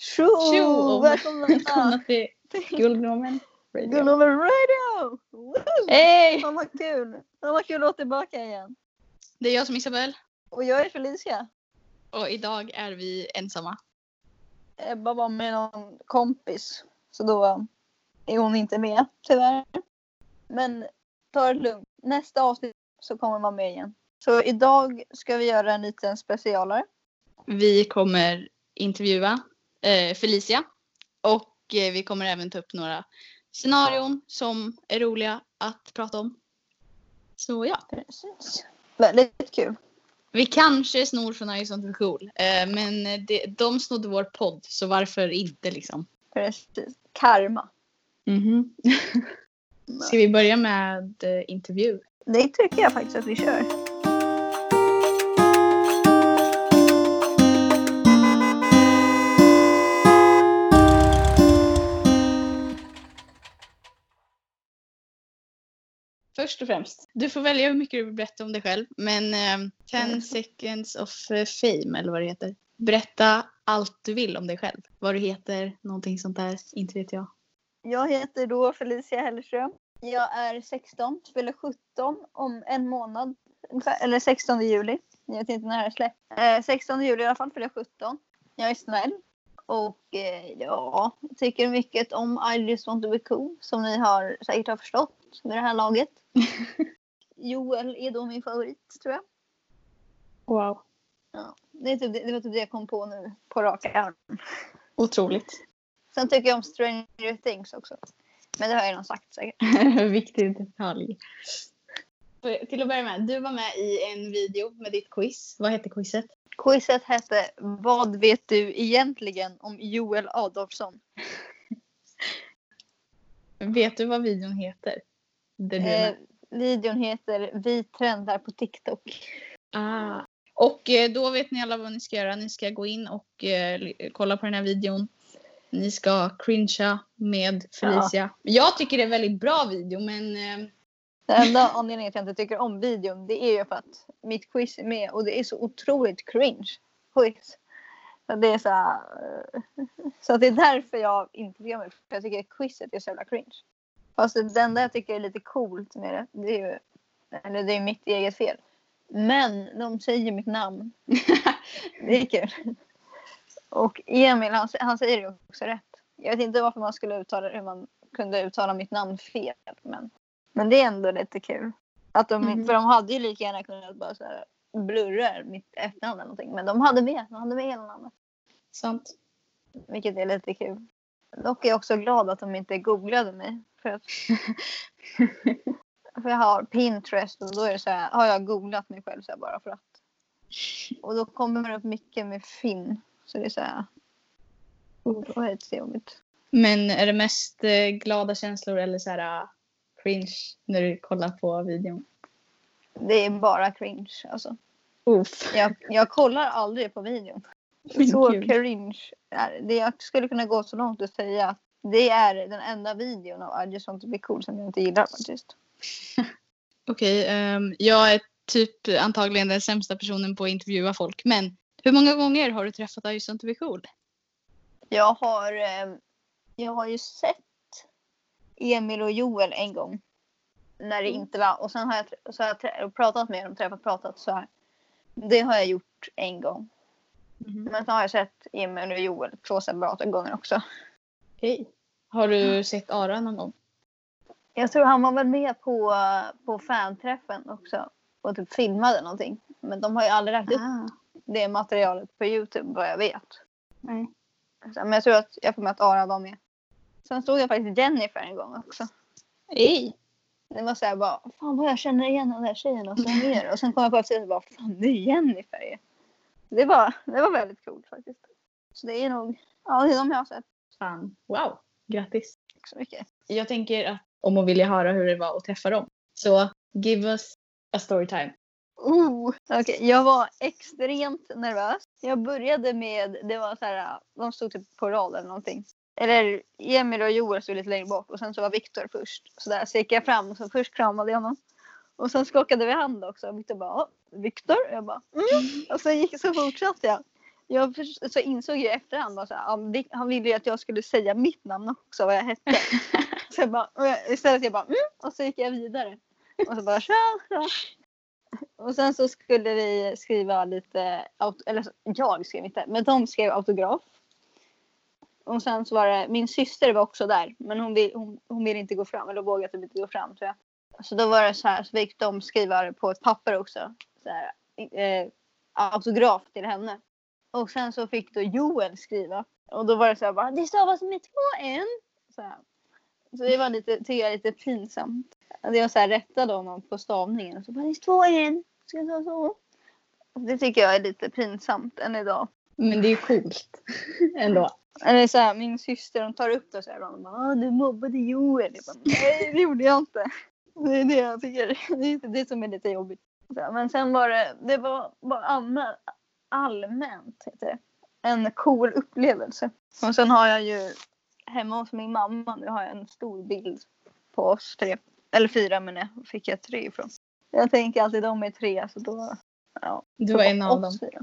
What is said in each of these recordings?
Tjo! Tjo Välkomna välkomna till Guldgnomen Radio. Gullnomen Radio! Woo! Hej! Fan vad kul! Fan vad kul att vara tillbaka igen. Det är jag som är Isabel Och jag är Felicia. och idag är vi ensamma. Ebba var med någon kompis. Så då är hon inte med tyvärr. Men ta det lugnt. Nästa avsnitt så kommer man med igen. Så idag ska vi göra en liten specialare. Vi kommer intervjua Felicia och eh, vi kommer även ta upp några scenarion som är roliga att prata om. Så ja, Precis. Väldigt kul. vi kanske snor från I sånt cool, eh, men det, de snodde vår podd så varför inte liksom. Precis. Karma. Mhm. Ska vi börja med eh, intervju? Det tycker jag faktiskt att vi kör. Först och främst, du får välja hur mycket du vill berätta om dig själv. Men eh, 10 Mm. seconds of eh, fame eller vad det heter. Berätta allt du vill om dig själv. Vad du heter, någonting sånt där. Inte vet jag. Jag heter då Felicia Hellström. Jag är 16, fyller 17 om en månad. Eller 16 juli. Jag vet inte när det släpps. Eh, 16 juli i alla fall fyller jag 17. Jag är snäll. Och eh, ja, jag tycker mycket om I just want to be cool. Som ni har säkert har förstått med det här laget. Joel är då min favorit tror jag. Wow. Ja, det, är typ, det var typ det jag kom på nu på raka arm. Otroligt. Sen tycker jag om Stranger Things också. Men det har jag redan sagt säkert. Viktig detalj. För- Till att börja med, du var med i en video med ditt quiz. Vad hette quizet? Quizet hette Vad vet du egentligen om Joel Adolfsson? Vet du vad videon heter? Det är Eh, videon heter Vi trendar på TikTok. Ah. Och eh, då vet ni alla vad ni ska göra. Ni ska gå in och eh, kolla på den här videon. Ni ska cringea med Felicia. Jag tycker det är en väldigt bra video men eh, Den enda anledningen till att jag inte tycker om videon det är ju för att mitt quiz är med och det är så otroligt cringe quiz. Så det är så här, eh, Så det är därför jag inte tycker om det. För jag tycker quizet är så jävla cringe. Fast det enda jag tycker är lite coolt med det, det är ju eller det är mitt eget fel. Men de säger mitt namn. Det är kul. Och Emil han, han säger det också rätt. Jag vet inte varför man skulle uttala hur man kunde uttala mitt namn fel. Men, men det är ändå lite kul. Att de, Mhm. För de hade ju lika gärna kunnat bara så här blurra mitt efternamn eller någonting. Men de hade med, de hade med hela namnet. sant. Vilket är lite kul. Dock är jag också glad att de inte googlade mig. För, att, för jag har Pinterest och då är det så här, har jag googlat mig själv så bara för att. Och då kommer det upp mycket med Finn. Så det är så här. Oh, det var helt jobbigt. Men är det mest eh, glada känslor eller så här uh, cringe när du kollar på videon? Det är bara cringe alltså. Uff. Jag, jag kollar aldrig på videon. Så cringe. det. Jag skulle kunna gå så långt och säga att det är den enda videon av I just want to be cool som jag inte gillar faktiskt. Okej, ehm, jag är typ antagligen den sämsta personen på att intervjua folk. Men hur många gånger har du träffat I just want to be cool? Jag har, eh, jag har ju sett Emil och Joel en gång. När det Mm. inte var. Och sen har jag, så har jag pratat med dem, träffat, pratat så här. Det har jag gjort en gång. Men sen har jag sett Emil och Joel två separata gånger också. Okej. Har du sett Ara någon gång? Jag tror han var väl med på, på fanträffen också. Och typ filmade någonting. Men de har ju aldrig lagt upp Ah. det materialet på Youtube vad jag vet. Nej. Men jag tror att jag får med att Ara var med. Sen såg jag faktiskt Jennifer en gång också. Hej! Det var såhär bara, fan vad jag känner igen den där tjejen och så mer. Och sen kom jag på efteråt och bara, fan det är Jennifer ju. Det var, det var väldigt coolt faktiskt. Så det är nog, ja det är de jag har sett. Fan, wow. Grattis. Tack så mycket. Jag tänker att om hon vill höra hur det var att träffa dem. Så give us a story time. Oh, okej. Jag var extremt nervös. Jag började med, det var så här, de stod typ på rad eller någonting. Eller Emil och Joel stod lite längre bak och sen så var Viktor först. Så där så gick jag fram och så först kramade jag honom. Och sen skakade vi hand också. Och Viktor bara, "Ja, Viktor? Jag bara, mm. Och så, gick, så fortsatte jag. Jag så insåg ju i efterhand bara så här, ja, men det, han ville ju att jag skulle säga mitt namn också, vad jag hette. så jag bara, jag, istället jag bara mm, och så gick jag vidare. Och så bara tja, tja. Och sen så skulle vi skriva lite, eller jag skrev inte, men de skrev autograf. Och sen så var det, min syster var också där, men hon, vill, hon, hon ville inte gå fram, eller vågade typ inte gå fram tror jag. Så då var det så här, så fick de skriva på ett papper också. Så här, eh, autograf till henne. Och sen så fick då Joel skriva. Och då var det så här bara, det stavas med två n. Så, här. så det var lite, tycker jag, lite pinsamt. Jag så här rättade honom på stavningen. Och så bara, det är två n. Ska jag ta så? Och Det tycker jag är lite pinsamt än idag. Men det är ju coolt ändå. Eller så här, min syster hon tar upp det och bara, "Ah, du mobbade Joel. Jag bara, Nej det gjorde jag inte. Det är det jag tycker, det är det som är lite jobbigt. Men sen var det, det var bara allmän, allmänt heter det. En cool upplevelse. Och sen har jag ju hemma hos min mamma, nu har jag en stor bild på oss tre. Eller fyra men jag fick jag tre ifrån. Jag tänker alltid de är tre så då, ja. Du var en av dem. fyra.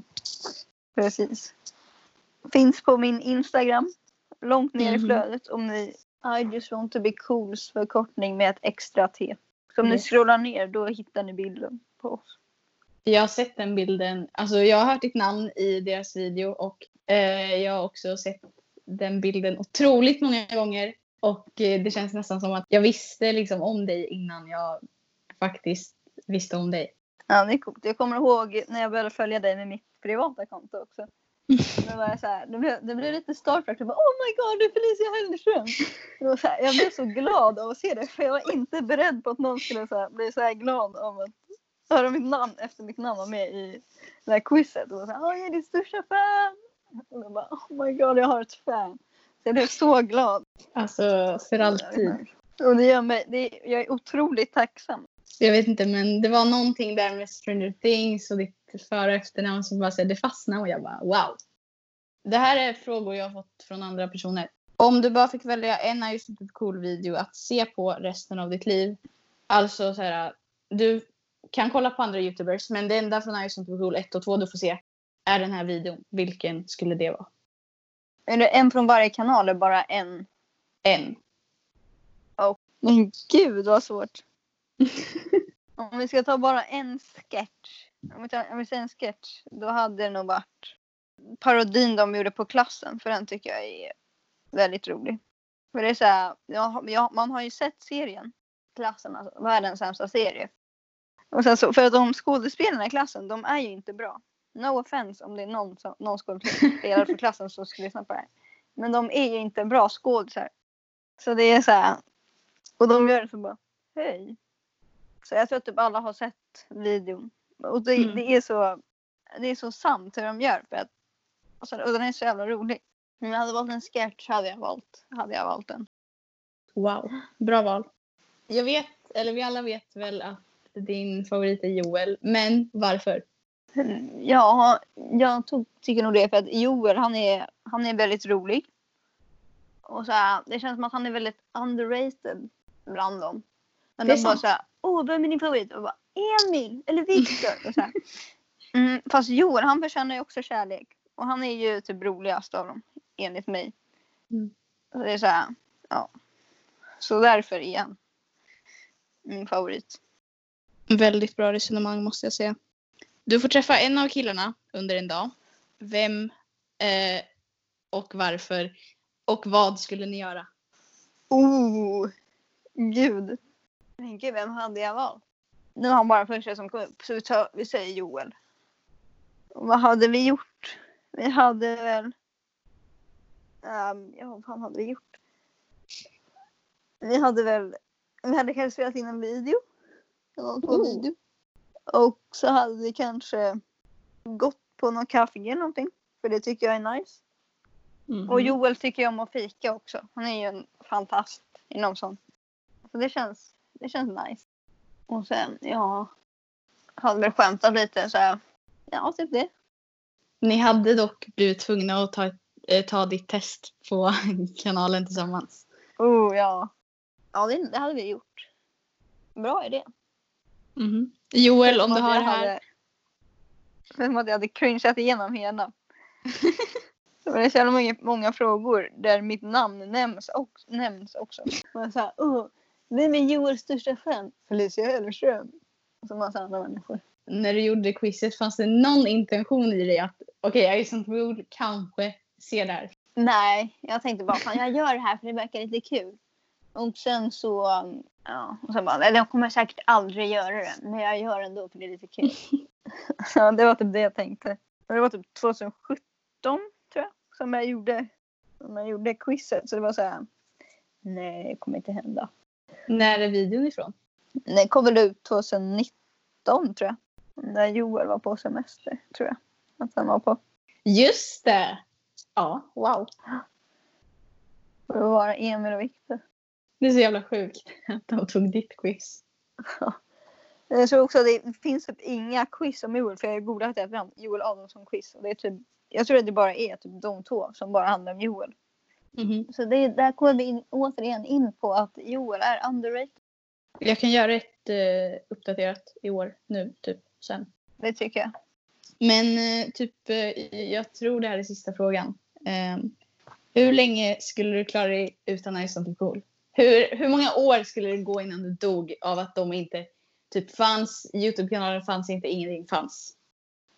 Precis. Finns på min Instagram. Långt ner i Mhm. flödet om ni I just want to be cools förkortning med ett extra T. Så om ni Yes. scrollar ner då hittar ni bilden på oss. Jag har sett den bilden. Alltså jag har hört ditt namn i deras video och eh, jag har också sett den bilden otroligt många gånger. Och eh, det känns nästan som att jag visste liksom om dig innan jag faktiskt visste om dig. Ja, det är coolt. Jag kommer ihåg när jag började följa dig med mitt privata konto också. Då var jag så här, det, blev, det blev lite starstruck. Jag bara, oh my god, det är Felicia Hellström. Så här, jag blev så glad av att se det. För jag var inte beredd på att någon skulle så här, bli så här glad av att höra mitt namn efter mitt namn var med i det här quizet. Och så här, jag är din största fan. Och jag bara, oh my god, jag har ett fan. Så jag blev så glad. Alltså för alltid. Och det gör mig, det, jag är otroligt tacksam. Jag vet inte men det var någonting där med Stranger Things och ditt för och efternamn som bara så här, det fastnade och jag bara wow. Det här är frågor jag har fått från andra personer. Om du bara fick välja en I just cool video att se på resten av ditt liv. Alltså så här, du kan kolla på andra youtubers men det enda från I just inte cool 1 och 2 du får se är den här videon. Vilken skulle det vara? Är det en från varje kanal eller bara en? En. Men gud vad svårt. Om vi ska ta bara en sketch. Om vi, tar, om vi säger en sketch. Då hade det nog varit parodin de gjorde på klassen. För den tycker jag är väldigt rolig. För det är så här, ja, ja, man har ju sett serien. Klassen, alltså världens sämsta serie. Och sen så, för att de skådespelarna i klassen, de är ju inte bra. No offense om det är någon, som, någon skådespelare för klassen som skulle lyssna på det här. Men de är ju inte bra skådisar. Så det är så här. Och de gör det så bara, hej. Så jag tror att typ alla har sett videon. Och det, Mm. det är så det är så sant hur de gör. För att, och, så, och den är så jävla rolig. Om jag hade valt en sketch hade jag valt, hade jag valt den. Wow, bra val. Jag vet, eller vi alla vet väl att din favorit är Joel, men varför? Ja, jag tog, tycker nog det för att Joel han är, han är väldigt rolig. Och så här, det känns som att han är väldigt underrated bland dem. Men Det de bara såhär, åh vem är din favorit? Och bara, Emil eller Viktor. Och så här. Mm, fast Joel han förtjänar ju också kärlek. Och han är ju typ roligast av dem, enligt mig. Mm. Så det är så här, ja. Så därför är han min favorit. Väldigt bra resonemang måste jag säga. Du får träffa en av killarna under en dag. Vem eh, och varför och vad skulle ni göra? Oh, gud. Tänker vem hade jag valt? Nu har han bara första som kom upp, så vi, tar, vi säger Joel. Och vad hade vi gjort? Vi hade väl... Um, ja, vad fan hade vi gjort? Vi hade väl... Vi hade kanske spelat in en video. Någon på Oh. video. Och så hade vi kanske gått på någon kaffe eller någonting. För det tycker jag är nice. Mhm. Och Joel tycker ju om att fika också. Han är ju en fantast inom sånt. Så det känns, det känns nice. Och sen, ja. Hade väl skämtat lite så här. Ja, typ det. Ni hade dock blivit tvungna att ta, eh, ta ditt test på kanalen tillsammans. Oh, ja. Ja, det, det hade vi gjort. Bra idé. Mhm. Joel, om du hade det jag här. hade- Vem hade jag hade cringeat igenom hela. Det är så jävla många, många frågor där mitt namn nämns, och, nämns också. Man säger oh, vem är Joels största fan? Felicia Hellström. Och så massa andra människor. När du gjorde quizet fanns det någon intention i dig att okej, okay, Ison Rule kanske ser där? Nej, jag tänkte bara fan jag gör det här för det verkar lite kul. Och sen så, ja, och så bara, eller jag kommer säkert aldrig göra det, men jag gör det ändå för det är lite kul. ja, det var typ det jag tänkte. Och det var typ 2017 tror jag som jag gjorde, som jag gjorde quizet. Så det var så här, nej det kommer inte hända. När är videon ifrån? Den kom väl ut 2019 tror jag. När Joel var på semester tror jag. Att han var på. Just det! Ja, wow. Det var Emil och Viktor. Det är så jävla sjukt att de tog ditt quiz. Jag tror också att det finns typ inga quiz om Joel för jag har googlat efter Joel Adolfsson quiz och det är typ jag tror att det bara är typ de två som bara handlar om Joel. Mm. Så det, där kommer vi in, återigen in på att Joel är underrated. Jag kan göra ett uh, uppdaterat i år nu, typ sen. Det tycker jag. Men uh, typ, uh, jag tror det här är sista frågan. Um, hur länge skulle du klara dig utan Ice cool? Hur, hur många år skulle det gå innan du dog av att de inte typ fanns, Youtube-kanalen fanns inte, ingenting fanns?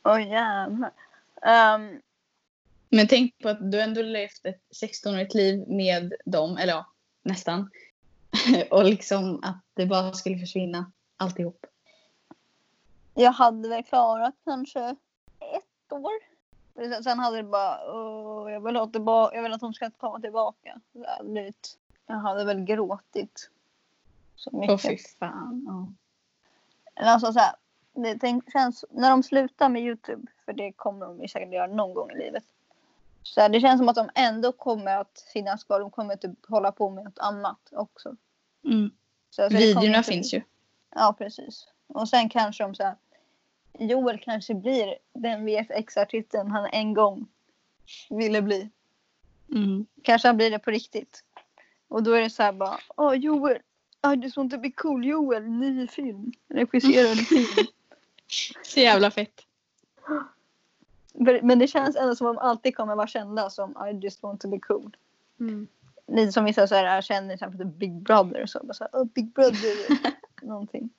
Oj oh, jävlar. Um, men tänk på att du ändå levt ett 16-årigt liv med dem, eller ja, nästan. och liksom att det bara skulle försvinna alltihop. Jag hade väl klarat kanske ett år. Sen hade det bara, oh, jag, vill ha tillbaka, jag vill att hon ska komma tillbaka. Jag hade väl gråtit. Så mycket. Åh fy fan. Ja. Alltså så här, det känns, när de slutar med Youtube, för det kommer de säkert göra någon gång i livet. Så det känns som att de ändå kommer att finnas kvar. De kommer typ hålla på med något annat också. Mm. Så, så Videorna finns ju. Ja, precis. Och sen kanske de så här, Joel kanske blir den VFX-artisten han en gång ville bli. Mm. Kanske han blir det på riktigt. Och då är det så här bara, åh Joel, I just want to be cool Joel, ny film, regisserad film. så jävla fett. Men det känns ändå som att de alltid kommer vara kända som I just want to be cool. Mm. Lite som vissa så här, känner till exempel Big Brother och så. Bara så här, oh, Big Brother. någonting.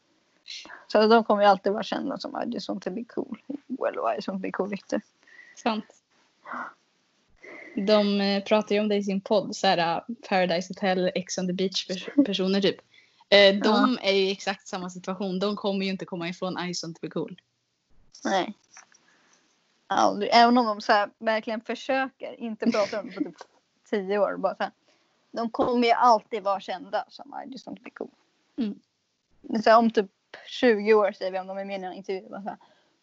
Så de kommer ju alltid vara kända som I just want to be cool. Well, I just want to be cool Victor. Sant. De eh, pratar ju om det i sin podd, så här, uh, Paradise Hotel, Ex on the Beach personer typ. Eh, de är ju i exakt samma situation. De kommer ju inte komma ifrån I just want to be cool. Nej. Aldrig. Även om de så här, verkligen försöker inte prata om det på typ tio år. Bara så här, de kommer ju alltid vara kända som I just want to be cool. Mm. Så här, om typ 20 år säger vi om de är med i en intervju. Bara så här,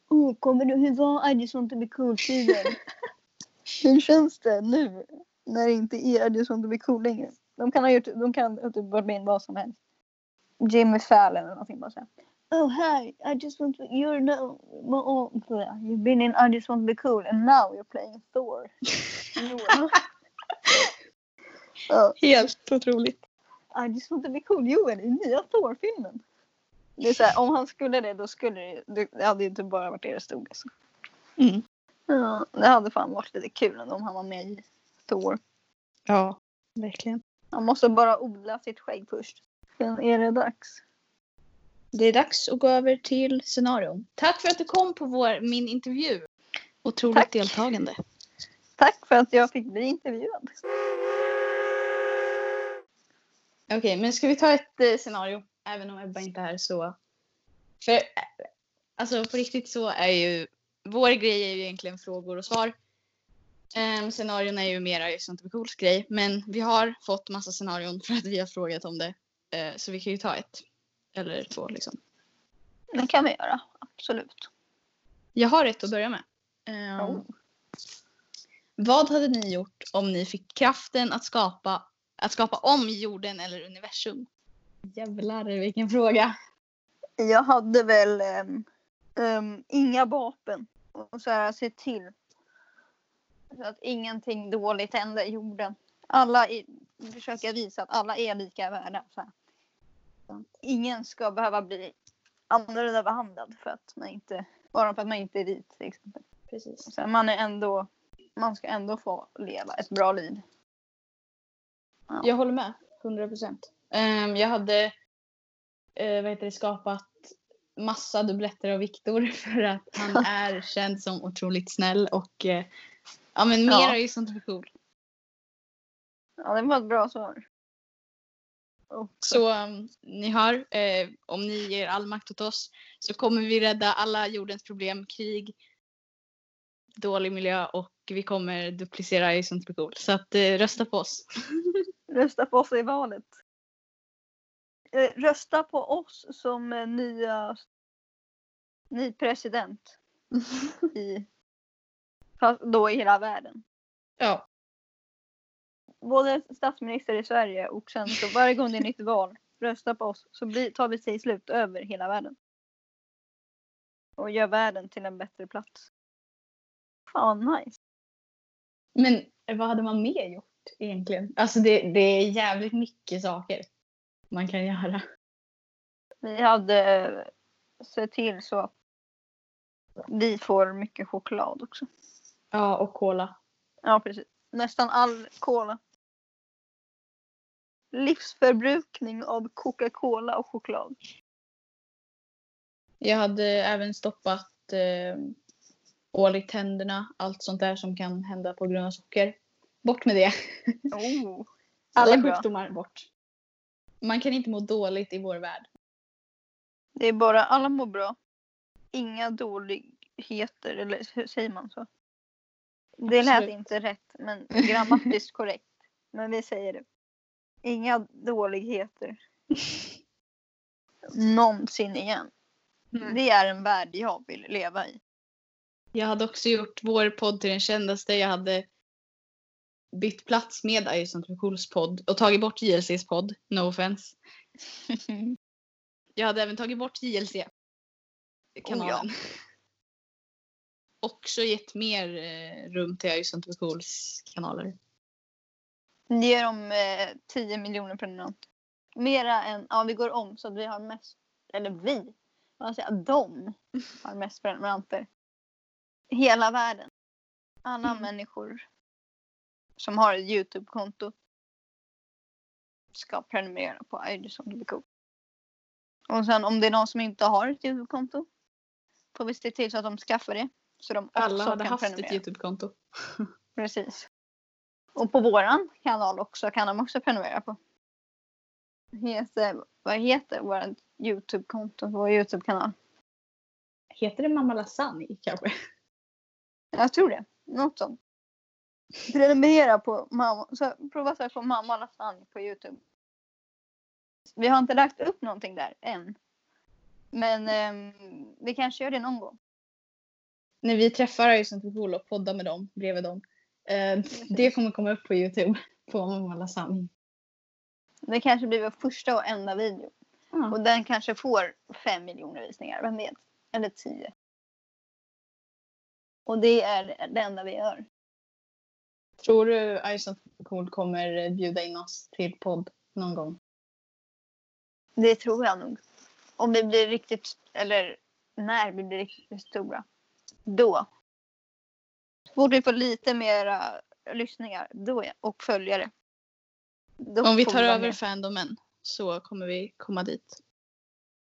oh, kommer du hur var I just want to be cool-tiden? hur känns det nu när det inte är want to be cool längre? De kan ha gjort, de kan ha typ varit med i vad som helst. Jimmy Fallon eller någonting bara så här oh hi, I just want to, you're no, oh, you've been in I just want to be cool and now you're playing Thor. oh. Helt otroligt. I just want to be cool Joel i nya Thor-filmen. Det är så här, om han skulle det då skulle det, det hade ju inte bara varit det det stod. Alltså. Mm. Ja, det hade fan varit lite kul om han var med i Thor. Ja, verkligen. Han måste bara odla sitt skägg först. Sen är det dags. Det är dags att gå över till scenarion. Tack för att du kom på vår, min intervju. Otroligt Tack. deltagande. Tack för att jag fick bli intervjuad. Okej, okay, men ska vi ta ett eh, scenario? Även om Ebba inte är så. För eh, alltså på riktigt så är ju vår grej är ju egentligen frågor och svar. Um, scenarion är ju mera just inte cools grej. Men vi har fått massa scenarion för att vi har frågat om det. Uh, så vi kan ju ta ett. Eller två liksom. Det kan vi göra, absolut. Jag har ett att börja med. Um, oh. Vad hade ni gjort om ni fick kraften att skapa, att skapa om jorden eller universum? Jävlar vilken fråga. Jag hade väl um, um, inga vapen. Och så här, se till så att ingenting dåligt händer i jorden. Alla i, försöker visa att alla är lika värda. Så här ingen ska behöva bli annorlunda behandlad för att man inte, bara för att man inte är vit till exempel. Precis. Så man är ändå man ska ändå få leva ett bra liv. Ja. Jag håller med. 100 procent. jag hade uh, vad heter det, skapat massa dubbletter av Viktor för att han är känd som otroligt snäll och uh, ja men mer Ja. är ju sånt cool. ja, det var ett bra svar. Och, Så um, ni hör, eh, om ni ger all makt åt oss så kommer vi rädda alla jordens problem, krig, dålig miljö och vi kommer duplicera i sånt cool. Så att eh, rösta på oss. Rösta på oss i valet. Eh, Rösta på oss som eh, nya ny president i, fast då i hela världen. ja. Både statsminister i Sverige och sen så varje gång det är nytt val, rösta på oss så blir, tar vi sig slut över hela världen. Och gör världen till en bättre plats. Fan nice. Men vad hade man mer gjort egentligen? Alltså det, det är jävligt mycket saker man kan göra. Vi hade eh, sett till så att vi får mycket choklad också. Ja, och cola. Ja, precis. Nästan all cola. Livsförbrukning av Coca-Cola och choklad. Jag hade även stoppat eh, hål i tänderna, allt sånt där som kan hända på grund av socker. Bort med det. Oh. Alla sjukdomar bort. Man kan inte må dåligt i vår värld. Det är bara, alla mår bra. Inga dåligheter, eller hur säger man så? Det lät Absolut. inte rätt, men grammatiskt korrekt. Men vi säger det. Inga dåligheter. Någonsin igen. Det är en värld jag vill leva i. Jag hade också gjort vår podd till den kändaste. Jag hade bytt plats med Ison Cools podd och tagit bort JLCs podd. No offense. Jag hade även tagit bort JLC-kanalen. Också gett mer eh, rum till Ison Cools kanaler. Ge dem eh, 10 miljoner prenumeranter. Mera än, ja vi går om så att vi har mest, eller vi, vad säger de har mest prenumeranter. Hela världen. Alla Mm. människor som har ett Youtube-konto ska prenumerera på Idison cool. Och sen om det är någon som inte har ett Youtube-konto får vi se till så att de skaffar det. Så de också Alla hade kan haft prenumerera. ett Youtube-konto. Precis. Och på våran kanal också kan de också prenumerera på. Heter, vad heter vårt Youtube-konto, vår Youtube-kanal? Heter det Mamma Lasagne kanske? Jag tror det. Något sånt. Prenumerera på mamma, så prova söka på mamma lasagne på Youtube. Vi har inte lagt upp någonting där än. Men ehm, vi kanske gör det någon gång. När vi träffar Ison Cool och poddar med dem bredvid dem. Eh, det kommer komma upp på Youtube. På Mamma Lasagne. Det kanske blir vår första och enda video. Ja. Och den kanske får fem miljoner visningar, vem vet? Eller tio. Och det är det enda vi gör. Tror du Ison Cool kommer bjuda in oss till podd någon gång? Det tror jag nog. Om vi blir riktigt, eller när vi blir riktigt stora. Då. Fort vi får lite mera lyssningar då, och följare. Då Om vi tar vara över fandomen så kommer vi komma dit.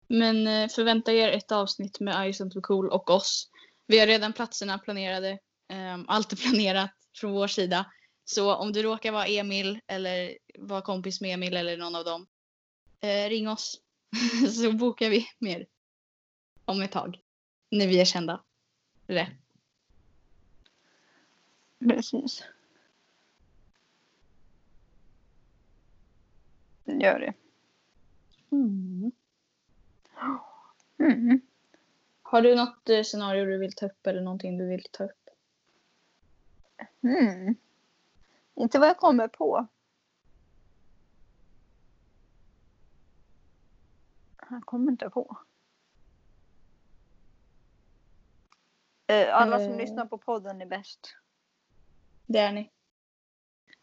Men eh, förvänta er ett avsnitt med Ison Cool och oss. Vi har redan platserna planerade. Ehm, Allt är planerat från vår sida. Så om du råkar vara Emil eller vara kompis med Emil eller någon av dem. Eh, ring oss så bokar vi mer. Om ett tag. När vi är kända. Rätt. Precis. Gör det. Mm. Mm. Har du något eh, scenario du vill ta upp eller någonting du vill ta upp? Mm. Inte vad jag kommer på. Jag kommer inte på. Eh, Alla som Eh. lyssnar på podden är bäst. Det är ni.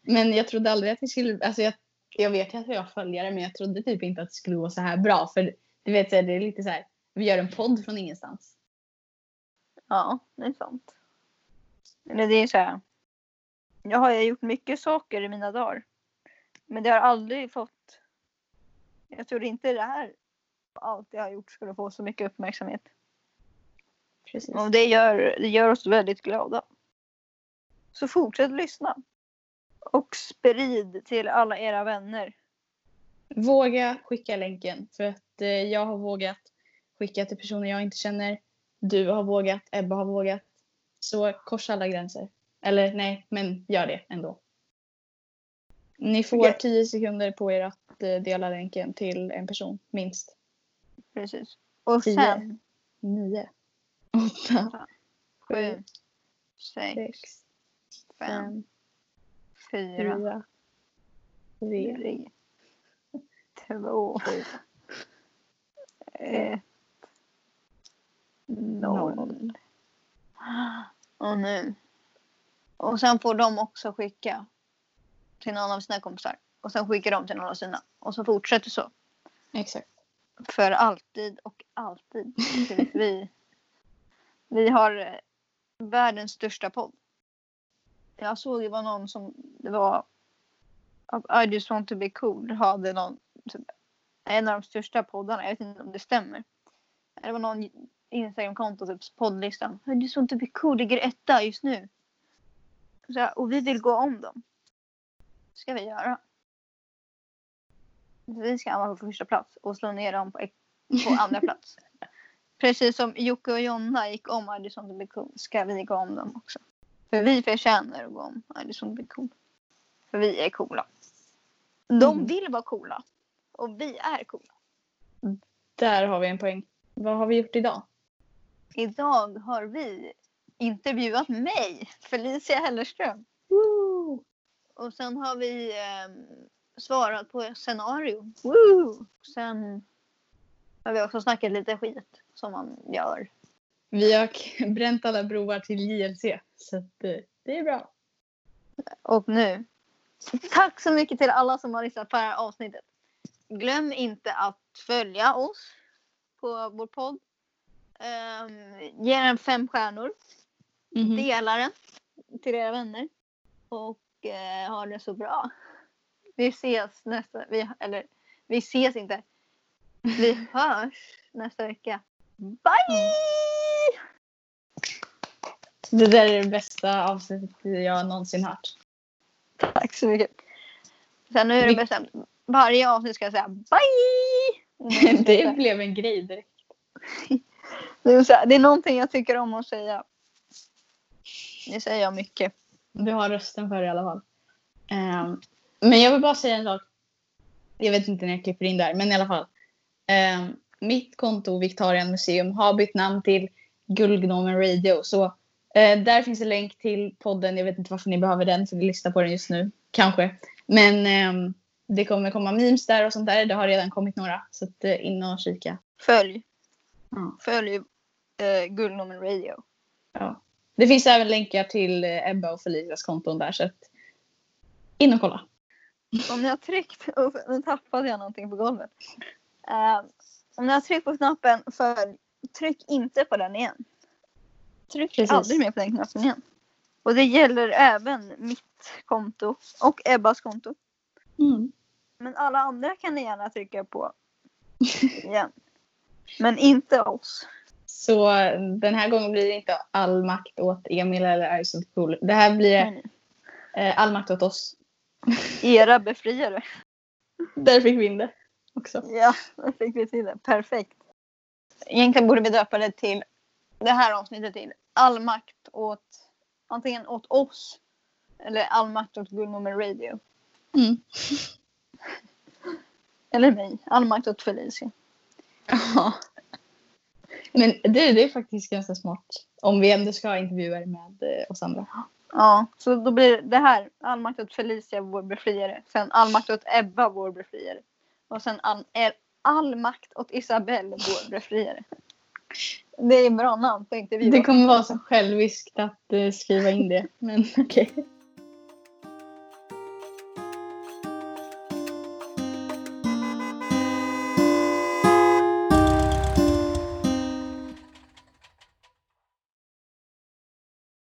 Men jag trodde aldrig att vi skulle, alltså jag, jag vet ju att vi har följare men jag trodde typ inte att det skulle gå så här bra. För du vet, det är lite så här, vi gör en podd från ingenstans. Ja, det är sant. Eller det är så här. Jag har gjort mycket saker i mina dagar. Men det har aldrig fått... Jag trodde inte det här, allt jag har gjort skulle få så mycket uppmärksamhet. Precis. Och det gör, det gör oss väldigt glada. Så fortsätt lyssna. Och sprid till alla era vänner. Våga skicka länken för att eh, jag har vågat skicka till personer jag inte känner. Du har vågat, Ebba har vågat. Så korsa alla gränser. Eller nej, men gör det ändå. Ni får Okej. 10 sekunder på er att eh, dela länken till en person, minst. Precis. Och Tio. sen 9, 8, sju, sex, 6, fem, 5, fyra, 4, 3, tre, två, ett, noll. Noll. Och nu. Och sen får de också skicka till någon av sina kompisar. Och sen skickar de till någon av sina. Och så fortsätter så. Exakt. För alltid och alltid. Vi, vi har eh, världens största podd. Jag såg det var någon som, det var I just want to be cool hade någon, typ, en av de största poddarna, jag vet inte om det stämmer. Det var någon Instagramkonto, typ poddlistan. I just want to be cool ligger etta just nu. Så, och vi vill gå om dem. Det ska vi göra. Vi ska hamna på första plats och slå ner dem på, på andra plats. Precis som Jocke och Jonna gick om want to be cool ska vi gå om dem också. För vi förtjänar att gå om want to be cool. För vi är coola. De Mm. vill vara coola. Och vi är coola. Där har vi en poäng. Vad har vi gjort idag? Idag har vi intervjuat mig, Felicia Hellerström. Woo! Och sen har vi ehm, svarat på ett scenario. Woo! Sen har vi också snackat lite skit som man gör. Vi har bränt alla broar till JLC. Så att, eh, det är bra. Och nu. Tack så mycket till alla som har lyssnat på det här avsnittet. Glöm inte att följa oss på vår podd. Um, ge den fem stjärnor. Mhm. Dela den till era vänner. Och eh, ha det så bra. Vi ses nästa... Vi, eller vi ses inte. Vi hörs nästa vecka. Bye! Det där är det bästa avsnittet jag någonsin hört. Tack så mycket. Sen nu är det bestämt. Varje avsnitt ska jag säga bye! det blev en grej direkt. Det är, här, det är någonting jag tycker om att säga. Det säger jag mycket. Du har rösten för det i alla fall. Ehm, men jag vill bara säga en sak. Jag vet inte när jag klipper in där, men i alla fall. Ehm, mitt konto Victorian Museum har bytt namn till Guldgnomen Radio. Så eh, där finns en länk till podden. Jag vet inte varför ni behöver den, för ni lyssnar på den just nu. Kanske. Men ehm, det kommer komma memes där och sånt där. Det har redan kommit några. Så att, eh, in och kika. Följ. Följ eh, Guldnomen Radio. Ja. Det finns även länkar till eh, Ebba och Felicias konton där. Så att, in och kolla. Om ni har tryckt, och nu tappade jag någonting på golvet. Eh, om ni har tryckt på knappen följ, tryck inte på den igen. Tryck Precis. aldrig mer på den knappen igen. Och det gäller även mitt konto och Ebbas konto. Mm. Men alla andra kan ni gärna trycka på igen. Men inte oss. Så den här gången blir det inte all makt åt Emil eller Ice Cool. Det här blir eh, all makt åt oss. Era befriare. Där fick vi in det också. Ja, då fick vi till det. Perfekt. Egentligen borde vi döpa det till det här avsnittet till all makt åt antingen åt oss eller all makt åt Guldnummer Radio. Mm. Eller mig. All makt åt Felicia. Ja. Men det, det är faktiskt ganska smart. Om vi ändå ska ha intervjuer med eh, oss andra. Ja, så då blir det här all makt åt Felicia, vår befriare. Sen all makt åt Ebba, vår befriare. Och sen all, makt åt Isabelle, vår befriare. Det är bra namn på intervju. Det kommer vara så själviskt att eh, skriva in det. Men okej.